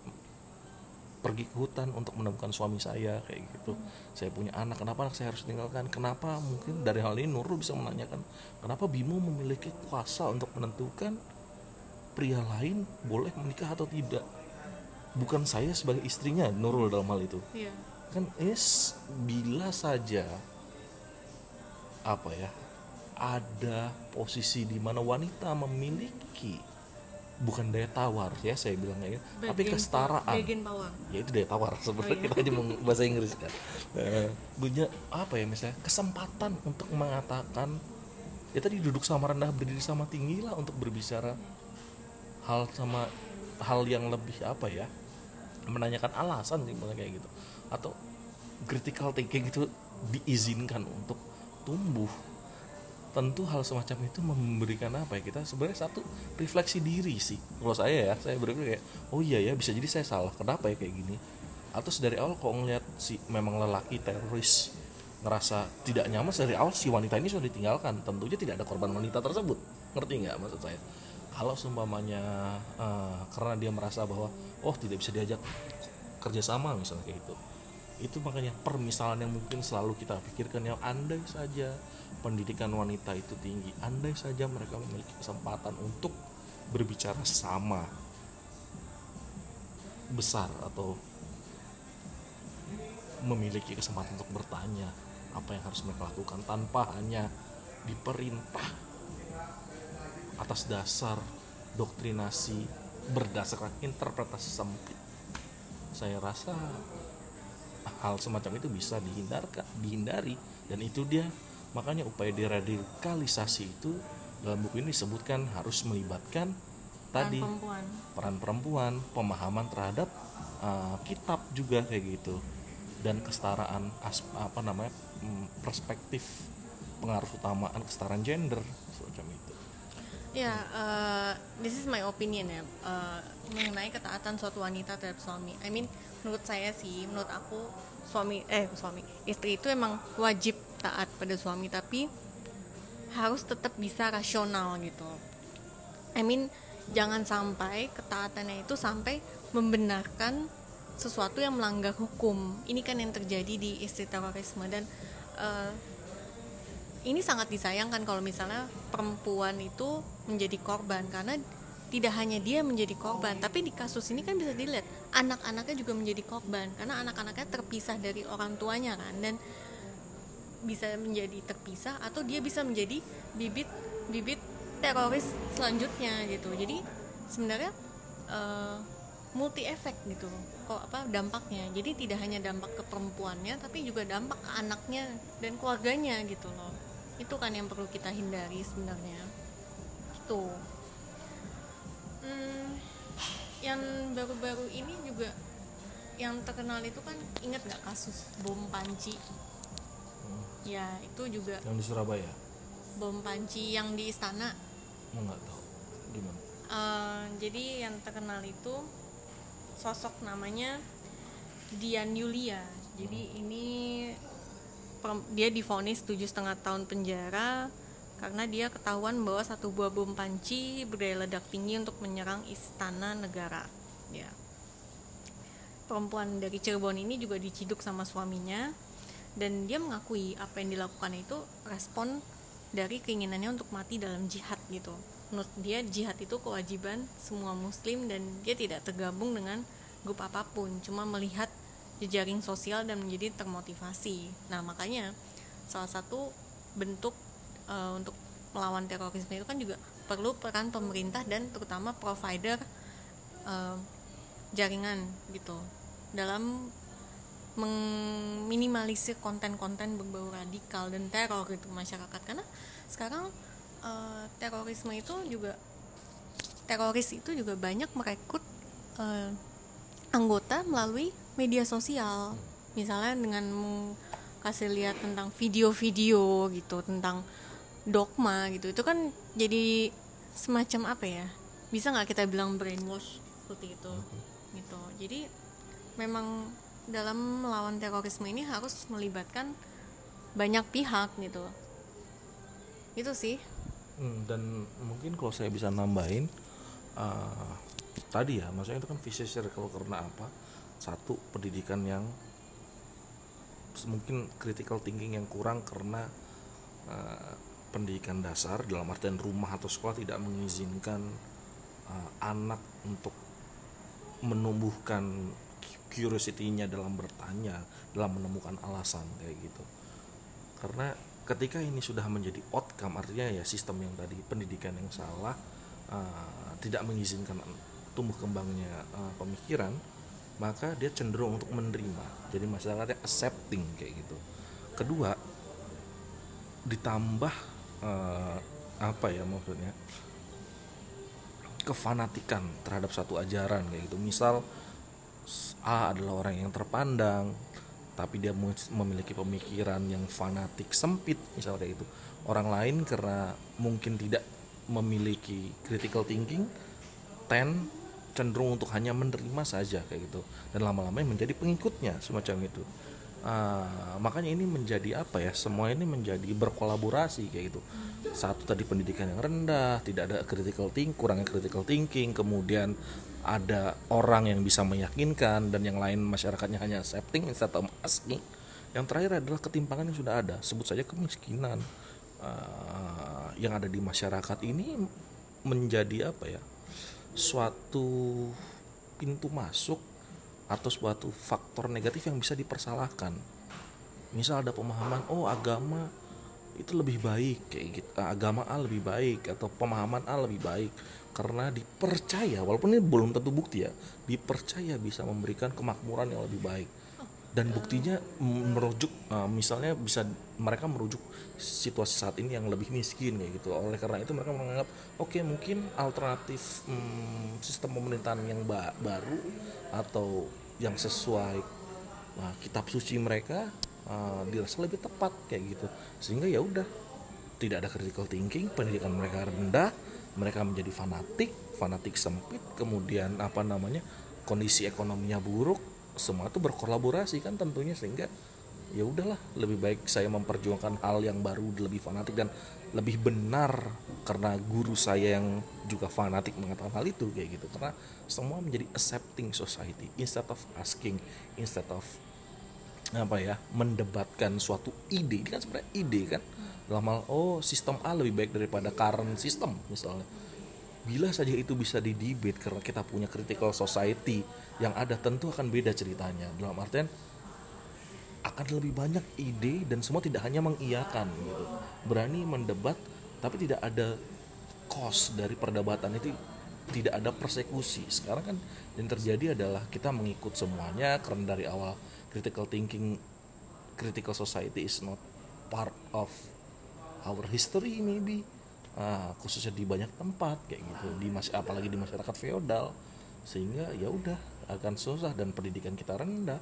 pergi ke hutan untuk menemukan suami saya kayak gitu. Saya punya anak kenapa anak saya harus tinggalkan kenapa mungkin dari hal ini Nurul bisa menanyakan kenapa Bimo memiliki kuasa untuk menentukan pria lain boleh menikah atau tidak? Bukan saya sebagai istrinya Nurul dalam hal itu. Yeah. Kan es bila saja apa ya ada posisi di mana wanita memiliki bukan daya tawar ya saya bilang kayak gitu tapi kesetaraan. ya itu daya tawar sebenarnya oh, iya. kita aja bahasa Inggris kan. Uh, punya apa ya misalnya kesempatan untuk mengatakan ya tadi duduk sama rendah berdiri sama tinggi lah untuk berbicara hal sama hal yang lebih apa ya menanyakan alasan sih kayak gitu atau critical thinking itu diizinkan untuk tumbuh tentu hal semacam itu memberikan apa ya kita sebenarnya satu refleksi diri sih. Kalau saya ya saya berpikir kayak oh iya ya bisa jadi saya salah kenapa ya kayak gini? Atau dari awal kok ngeliat si memang lelaki teroris ngerasa tidak nyaman dari awal si wanita ini sudah ditinggalkan tentunya tidak ada korban wanita tersebut. Ngerti nggak maksud saya? Kalau seumpamanya uh, karena dia merasa bahwa oh tidak bisa diajak kerjasama misalnya kayak itu itu makanya permisalan yang mungkin selalu kita pikirkan yang andai saja pendidikan wanita itu tinggi andai saja mereka memiliki kesempatan untuk berbicara sama besar atau memiliki kesempatan untuk bertanya apa yang harus mereka lakukan tanpa hanya diperintah atas dasar doktrinasi berdasarkan interpretasi sempit saya rasa hal semacam itu bisa dihindarkan dihindari. Dan itu dia. Makanya upaya deradikalisasi itu dalam buku ini disebutkan harus melibatkan tadi perempuan. peran perempuan pemahaman terhadap uh, kitab juga kayak gitu. Dan kesetaraan as- apa namanya mm, perspektif pengaruh utamaan kesetaraan gender semacam itu Ya, eh, this is my opinion ya eh, mengenai ketaatan suatu wanita terhadap suami. I mean, menurut saya sih, menurut aku suami eh suami istri itu emang wajib taat pada suami, tapi harus tetap bisa rasional gitu. I mean, jangan sampai ketaatannya itu sampai membenarkan sesuatu yang melanggar hukum. Ini kan yang terjadi di istri terorisme dan eh, ini sangat disayangkan kalau misalnya perempuan itu menjadi korban karena tidak hanya dia menjadi korban tapi di kasus ini kan bisa dilihat anak-anaknya juga menjadi korban karena anak-anaknya terpisah dari orang tuanya kan dan bisa menjadi terpisah atau dia bisa menjadi bibit bibit teroris selanjutnya gitu. Jadi sebenarnya eh, multi efek gitu kok apa dampaknya. Jadi tidak hanya dampak ke perempuannya tapi juga dampak ke anaknya dan keluarganya gitu loh. Itu kan yang perlu kita hindari sebenarnya itu Hmm, yang baru-baru ini juga yang terkenal itu kan ingat nggak kasus bom panci? Ya itu juga yang di Surabaya? Bom panci yang di istana. Nggak tahu. Gimana? Eh, jadi yang terkenal itu sosok namanya Dian Yulia. Jadi ini perem- dia divonis tujuh setengah tahun penjara karena dia ketahuan bahwa satu buah bom panci berdaya ledak tinggi untuk menyerang istana negara. Ya. Perempuan dari Cirebon ini juga diciduk sama suaminya dan dia mengakui apa yang dilakukan itu respon dari keinginannya untuk mati dalam jihad gitu. Menurut dia jihad itu kewajiban semua muslim dan dia tidak tergabung dengan grup apa pun, cuma melihat jejaring sosial dan menjadi termotivasi. Nah, makanya salah satu bentuk eh, untuk melawan terorisme itu kan juga perlu peran pemerintah dan terutama provider eh, jaringan gitu. Dalam meminimalisir konten-konten berbau radikal dan teror gitu masyarakat. Karena sekarang eh, terorisme itu juga teroris itu juga banyak merekrut eh, anggota melalui media sosial. Misalnya dengan kasih lihat tentang video-video gitu tentang dogma gitu. Itu kan jadi semacam apa ya? Bisa nggak kita bilang brainwash seperti itu? Gitu. Jadi memang dalam melawan terorisme ini harus melibatkan banyak pihak gitu. Itu sih. Hmm, dan mungkin kalau saya bisa nambahin uh, tadi ya maksudnya itu kan vicious circle karena apa? Satu pendidikan yang mungkin critical thinking yang kurang karena uh, pendidikan dasar dalam artian rumah atau sekolah tidak mengizinkan uh, anak untuk menumbuhkan curiosity-nya dalam bertanya dalam menemukan alasan kayak gitu. Karena ketika ini sudah menjadi outcome artinya ya sistem yang tadi pendidikan yang salah uh, tidak mengizinkan tumbuh kembangnya uh, pemikiran maka dia cenderung untuk menerima. Jadi masyarakatnya accepting kayak gitu. Kedua ditambah uh, apa ya maksudnya? Kefanatikan terhadap satu ajaran kayak gitu. Misal A adalah orang yang terpandang tapi dia memiliki pemikiran yang fanatik sempit misalnya gitu. Orang lain karena mungkin tidak memiliki critical thinking ten cenderung untuk hanya menerima saja kayak gitu. Dan lama-lama menjadi pengikutnya semacam itu Ah, makanya ini menjadi apa ya? Semua ini menjadi berkolaborasi kayak gitu. Satu tadi pendidikan yang rendah tidak ada critical thinking kurangnya critical thinking kemudian ada orang yang bisa meyakinkan dan yang lain masyarakatnya hanya accepting of asking. Yang terakhir adalah ketimpangan yang sudah ada. Sebut saja kemiskinan. Ah, yang ada di masyarakat ini menjadi apa ya? Suatu pintu masuk atau suatu faktor negatif yang bisa dipersalahkan. Misal ada pemahaman, oh agama itu lebih baik kayak gitu. Eh, agama A lebih baik atau pemahaman A lebih baik. Karena dipercaya walaupun ini belum tentu bukti ya dipercaya bisa memberikan kemakmuran yang lebih baik dan buktinya merujuk uh, misalnya bisa mereka merujuk situasi saat ini yang lebih miskin kayak gitu. Oleh karena itu mereka menganggap oke mungkin alternatif mm, sistem pemerintahan yang ba- baru atau yang sesuai nah, kitab suci mereka uh, dirasa lebih tepat kayak gitu. Sehingga ya udah tidak ada critical thinking pendidikan mereka rendah mereka menjadi fanatik fanatik sempit kemudian apa namanya kondisi ekonominya buruk semua itu berkolaborasi kan tentunya sehingga ya udahlah lebih baik saya memperjuangkan hal yang baru lebih fanatik dan lebih benar karena guru saya yang juga fanatik mengatakan hal itu kayak gitu. Karena semua menjadi accepting society. Instead of asking instead of apa ya mendebatkan suatu ide. Ini kan sebenarnya ide kan? Dalam oh sistem A lebih baik daripada current system misalnya. Bila saja itu bisa didebate karena kita punya critical society yang ada tentu akan beda ceritanya. Dalam artian akan lebih banyak ide dan semua tidak hanya mengiyakan gitu. Berani mendebat tapi tidak ada cost dari perdebatan itu tidak ada persekusi. Sekarang kan yang terjadi adalah kita mengikut semuanya karena dari awal critical thinking critical society is not part of our history maybe. Uh, khususnya di banyak tempat kayak gitu. Di mas apalagi di masyarakat feodal. Sehingga ya udah akan susah dan pendidikan kita rendah.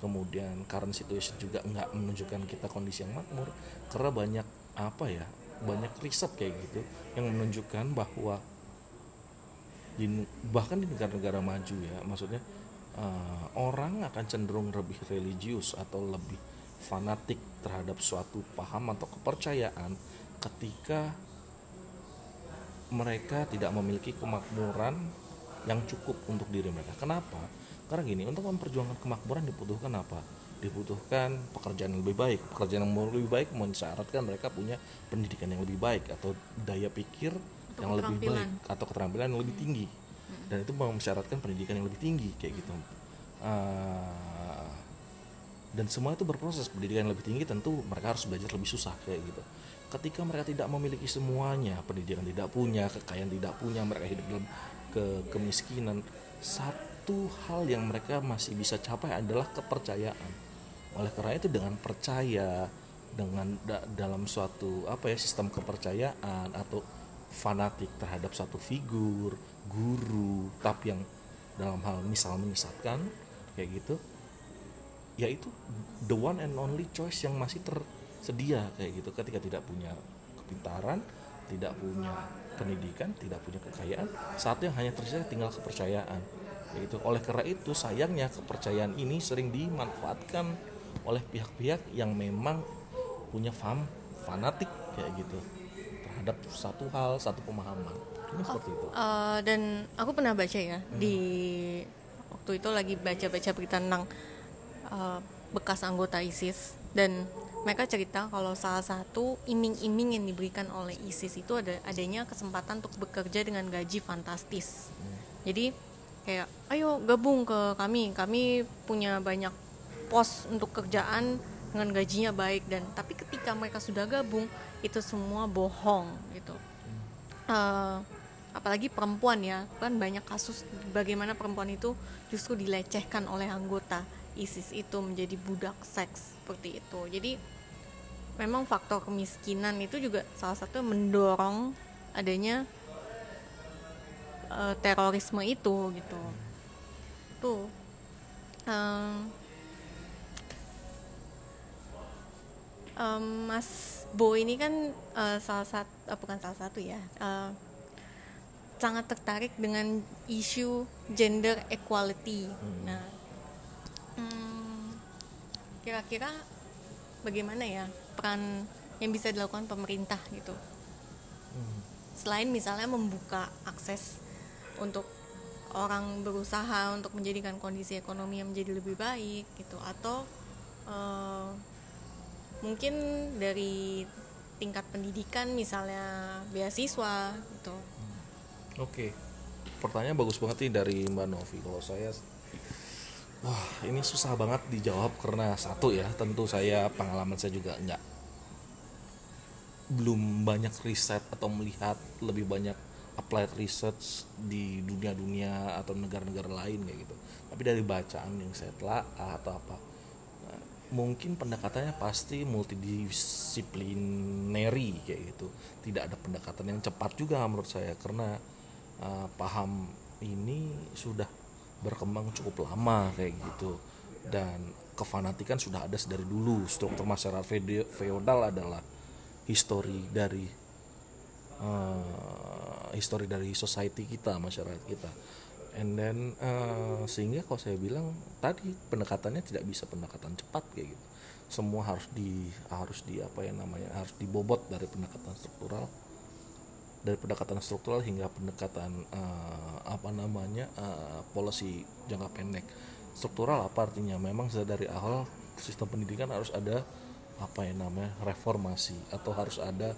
Kemudian current situation juga nggak menunjukkan kita kondisi yang makmur. Karena banyak apa ya banyak riset kayak gitu yang menunjukkan bahwa di, bahkan di negara-negara maju ya maksudnya uh, orang akan cenderung lebih religius atau lebih fanatik terhadap suatu paham atau kepercayaan ketika mereka tidak memiliki kemakmuran yang cukup untuk diri mereka. Kenapa? Karena gini, untuk memperjuangkan kemakmuran dibutuhkan apa? Dibutuhkan pekerjaan yang lebih baik. Pekerjaan yang lebih baik mensyaratkan mereka punya pendidikan yang lebih baik atau daya pikir Atau yang lebih baik atau keterampilan yang lebih tinggi. Dan itu mensyaratkan pendidikan yang lebih tinggi kayak gitu. Ah, dan semua itu berproses pendidikan yang lebih tinggi tentu mereka harus belajar lebih susah kayak gitu ketika mereka tidak memiliki semuanya pendidikan tidak punya kekayaan tidak punya mereka hidup dalam ke kemiskinan satu hal yang mereka masih bisa capai adalah kepercayaan. Oleh karena itu dengan percaya dengan da- dalam suatu apa ya sistem kepercayaan atau fanatik terhadap satu figur guru tapi yang dalam hal misal menyesatkan kayak gitu yaitu the one and only choice yang masih tersedia kayak gitu. Ketika tidak punya kepintaran tidak punya pendidikan tidak punya kekayaan. Satu yang hanya tersisa tinggal kepercayaan. Yaitu oleh karena itu sayangnya kepercayaan ini sering dimanfaatkan oleh pihak-pihak yang memang punya fam fanatik kayak gitu terhadap satu hal satu pemahaman. Ini seperti itu. Eh, dan aku pernah baca ya di waktu itu lagi baca-baca berita tentang eh, bekas anggota ISIS dan mereka cerita kalau salah satu iming-iming yang diberikan oleh ISIS itu ada adanya kesempatan untuk bekerja dengan gaji fantastis. Jadi kayak ayo gabung ke kami, kami punya banyak pos untuk kerjaan dengan gajinya baik. Dan tapi ketika mereka sudah gabung itu semua bohong gitu. Eh, apalagi perempuan ya. Kan banyak kasus bagaimana perempuan itu justru dilecehkan oleh anggota ISIS itu menjadi budak seks seperti itu. Jadi memang faktor kemiskinan itu juga salah satu mendorong adanya eh, terorisme itu gitu tuh Em, em, Mas Bo ini kan eh, salah satu bukan salah satu ya eh, sangat tertarik dengan isu gender equality. Nah, hmm, kira-kira bagaimana ya peran yang bisa dilakukan pemerintah gitu? Selain misalnya membuka akses untuk orang berusaha untuk menjadikan kondisi ekonomi yang menjadi lebih baik gitu, atau eh, mungkin dari tingkat pendidikan misalnya beasiswa gitu. Oke, pertanyaan bagus banget nih dari Mbak Novi. Kalau saya, wah ini susah banget dijawab karena satu ya, tentu saya pengalaman saya juga nggak belum banyak riset atau melihat lebih banyak applied research di dunia-dunia atau negara-negara lain kayak gitu. Tapi dari bacaan yang saya telah atau apa nah, mungkin pendekatannya pasti multidisciplinary kayak gitu. Tidak ada pendekatan yang cepat juga menurut saya karena uh, paham ini sudah berkembang cukup lama kayak gitu. Dan kefanatikan sudah ada dari dulu. Struktur masyarakat feodal adalah histori dari uh, histori dari society kita masyarakat kita. And then uh, sehingga kalau saya bilang tadi pendekatannya tidak bisa pendekatan cepat kayak gitu. Semua harus di harus di apa ya namanya harus dibobot dari pendekatan struktural dari pendekatan struktural hingga pendekatan uh, apa namanya uh, policy jangka pendek. Struktural apa artinya? Memang dari awal sistem pendidikan harus ada apa yang namanya reformasi atau harus ada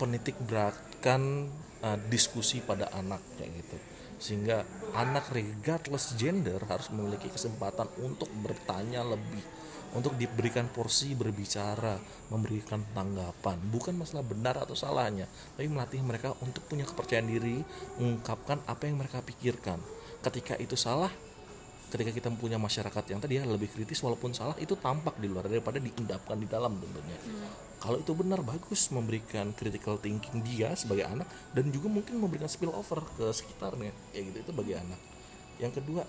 penitik beratkan uh, diskusi pada anak kayak gitu. Sehingga anak regardless gender harus memiliki kesempatan untuk bertanya lebih untuk diberikan porsi berbicara, memberikan tanggapan, bukan masalah benar atau salahnya, tapi melatih mereka untuk punya kepercayaan diri, mengungkapkan apa yang mereka pikirkan. Ketika itu salah, ketika kita punya masyarakat yang tadi ya lebih kritis walaupun salah itu tampak di luar daripada diendapkan di dalam tentunya. Hmm. Kalau itu benar bagus memberikan critical thinking dia sebagai anak dan juga mungkin memberikan spill over ke sekitarnya kayak gitu itu bagi anak. Yang kedua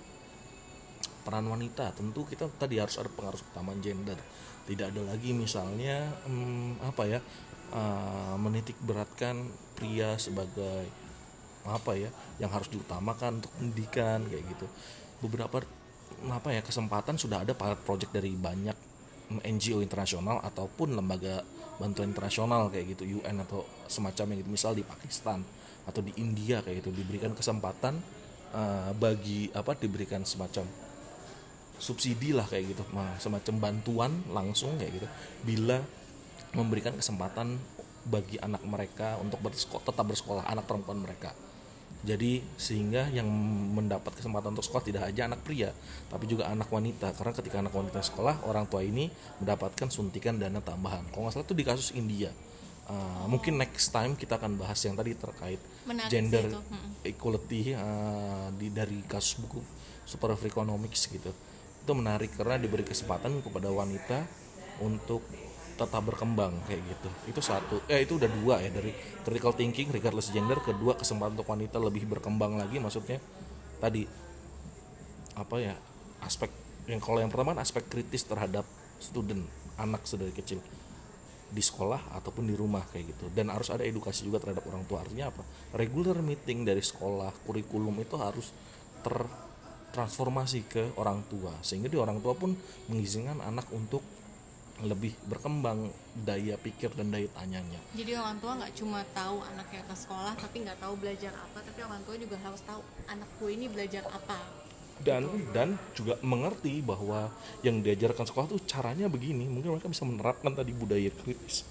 peran wanita. Tentu kita tadi harus ada pengaruh utama gender. Tidak ada lagi misalnya hmm, apa ya uh, menitik beratkan pria sebagai apa ya yang harus diutamakan untuk pendidikan kayak gitu. Beberapa apa ya kesempatan sudah ada pilot project dari banyak NGO internasional ataupun lembaga bantuan internasional kayak gitu UN atau semacamnya gitu. Misal di Pakistan atau di India kayak gitu. Diberikan kesempatan uh, bagi apa diberikan semacam subsidi lah kayak gitu. Semacam bantuan langsung kayak gitu. Bila memberikan kesempatan bagi anak mereka untuk bersekolah, tetap bersekolah anak perempuan mereka. Jadi sehingga yang mendapat kesempatan untuk sekolah tidak hanya anak pria tapi juga anak wanita. Karena ketika anak wanita sekolah orang tua ini mendapatkan suntikan dana tambahan. Kalau nggak salah itu di kasus India. Uh, mungkin next time kita akan bahas yang tadi terkait Menarik gender hmm. equality uh, di dari kasus buku Super Economics gitu itu menarik karena diberi kesempatan kepada wanita untuk tetap berkembang kayak gitu. Itu satu eh itu udah dua ya dari critical thinking regardless gender kedua kesempatan untuk wanita lebih berkembang lagi maksudnya tadi apa ya aspek yang kalau yang pertama kan aspek kritis terhadap student anak sedari kecil. Di sekolah ataupun di rumah kayak gitu. Dan harus ada edukasi juga terhadap orang tua. Artinya apa? Regular meeting dari sekolah kurikulum itu harus ter transformasi ke orang tua sehingga di orang tua pun mengizinkan anak untuk lebih berkembang daya pikir dan daya tanyanya. Jadi orang tua nggak cuma tahu anaknya ke sekolah tapi nggak tahu belajar apa, tapi orang tua juga harus tahu anakku ini belajar apa. Dan gitu. dan juga mengerti bahwa yang diajarkan sekolah tuh caranya begini, mungkin mereka bisa menerapkan tadi budaya kritis.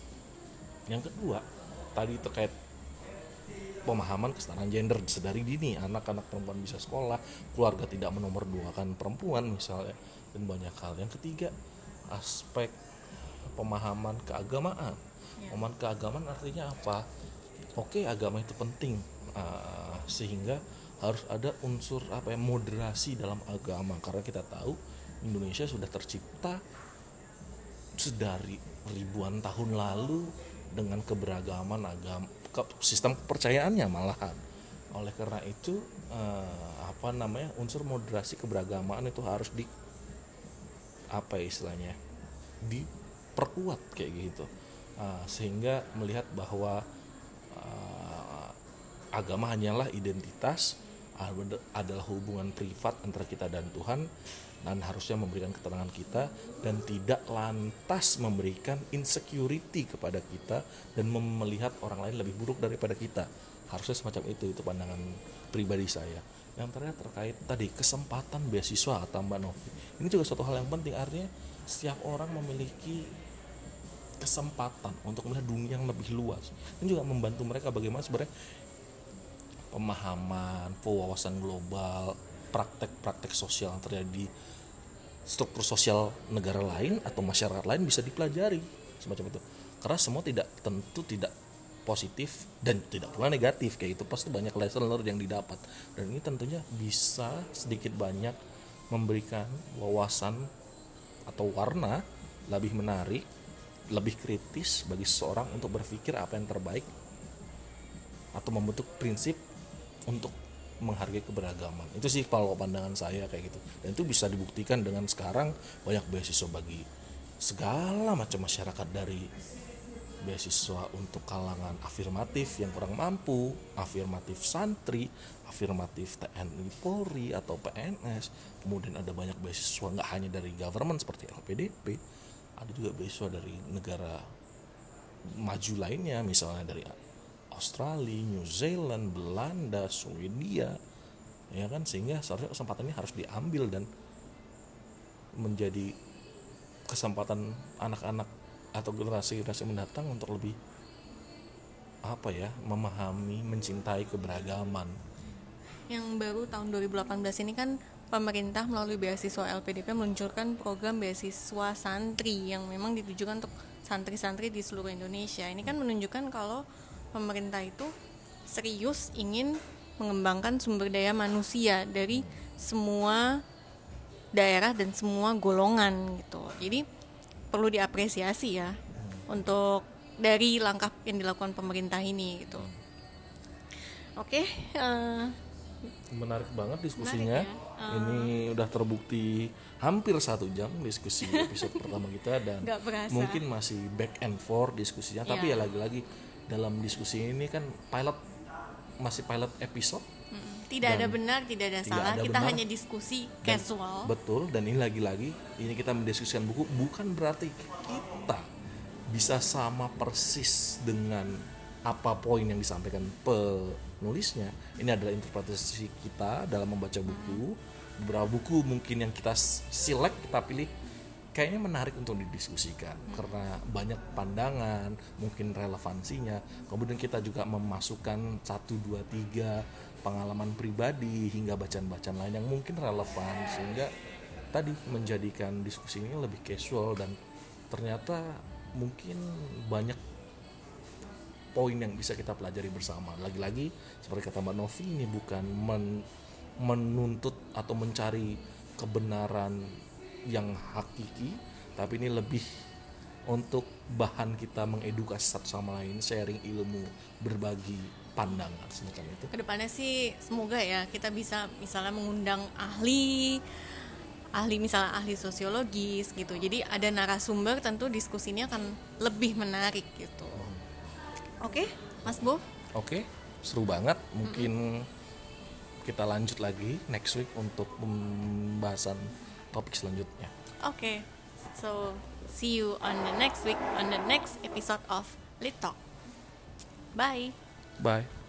Yang kedua, tadi terkait pemahaman kesetaraan gender. Sedari dini anak-anak perempuan bisa sekolah keluarga tidak menomorduakan perempuan misalnya. Dan banyak hal. Yang ketiga aspek pemahaman keagamaan. Ya. pemahaman keagamaan artinya apa? Oke agama itu penting uh, sehingga harus ada unsur apa ya moderasi dalam agama. Karena kita tahu Indonesia sudah tercipta sedari ribuan tahun lalu dengan keberagaman agama sistem kepercayaannya malahan. Oleh karena itu eh, apa namanya unsur moderasi keberagamaan itu harus di apa ya istilahnya diperkuat kayak gitu. Uh, sehingga melihat bahwa uh, agama hanyalah identitas adalah hubungan privat antara kita dan Tuhan dan harusnya memberikan keterangan kita dan tidak lantas memberikan insecurity kepada kita dan melihat orang lain lebih buruk daripada kita. Harusnya semacam itu itu pandangan pribadi saya. Yang terakhir terkait tadi kesempatan beasiswa atau Mbak Novi. Ini juga suatu hal yang penting artinya setiap orang memiliki kesempatan untuk melihat dunia yang lebih luas. Ini juga membantu mereka bagaimana sebenarnya pemahaman wawasan global praktek-praktek sosial yang terjadi struktur sosial negara lain atau masyarakat lain bisa dipelajari semacam itu. Karena semua tidak tentu tidak positif dan tidak pula negatif kayak itu pasti banyak lesson learned yang didapat. Dan ini tentunya bisa sedikit banyak memberikan wawasan atau warna lebih menarik lebih kritis bagi seseorang untuk berpikir apa yang terbaik atau membentuk prinsip untuk menghargai keberagaman itu sih kalau pandangan saya kayak gitu dan itu bisa dibuktikan dengan sekarang banyak beasiswa bagi segala macam masyarakat dari beasiswa untuk kalangan afirmatif yang kurang mampu, afirmatif santri, afirmatif TNI Polri atau PNS. Kemudian ada banyak beasiswa nggak hanya dari government seperti LPDP, ada juga beasiswa dari negara maju lainnya, misalnya dari Australia, New Zealand, Belanda, Swedia, ya kan? Sehingga seharusnya kesempatan ini harus diambil dan menjadi kesempatan anak-anak atau generasi-generasi mendatang untuk lebih apa ya memahami mencintai keberagaman. Yang baru tahun 2018 ini kan pemerintah melalui beasiswa LPDP meluncurkan program beasiswa santri yang memang ditujukan untuk santri-santri di seluruh Indonesia. Ini kan menunjukkan kalau pemerintah itu serius ingin mengembangkan sumber daya manusia dari semua daerah dan semua golongan gitu jadi perlu diapresiasi ya untuk dari langkah yang dilakukan pemerintah ini gitu. Oke, uh, menarik banget diskusinya. Menarik ya? uh, Ini udah terbukti hampir satu jam diskusi episode pertama kita dan mungkin masih back and forth diskusinya. Yeah. Tapi ya lagi-lagi dalam diskusi ini kan pilot masih pilot episode. Tidak ada benar tidak ada tidak salah. ada kita benar, hanya diskusi dan, casual. betul dan ini lagi-lagi ini kita mendiskusikan buku bukan berarti kita bisa sama persis dengan apa poin yang disampaikan penulisnya. Ini adalah interpretasi kita dalam membaca buku. Beberapa buku mungkin yang kita select kita pilih kayaknya menarik untuk didiskusikan hmm. karena banyak pandangan mungkin relevansinya kemudian kita juga memasukkan satu dua tiga pengalaman pribadi hingga bacaan-bacaan lain yang mungkin relevan sehingga tadi menjadikan diskusi ini lebih casual dan ternyata mungkin banyak poin yang bisa kita pelajari bersama lagi-lagi seperti kata Mbak Novi ini bukan men menuntut atau mencari kebenaran yang hakiki tapi ini lebih untuk bahan kita mengedukasi satu sama lain sharing ilmu berbagi pandangan semacam itu. Ke depannya sih semoga ya kita bisa misalnya mengundang ahli ahli misalnya ahli sosiologis gitu. Jadi ada narasumber tentu diskusinya akan lebih menarik gitu. Oke, okay, Mas Bo? Oke, okay, seru banget. Mungkin mm -hmm. kita lanjut lagi next week untuk pembahasan topik selanjutnya. Oke. Okay. So, see you on the next week on the next episode of Lit Talk. Bye. Bye.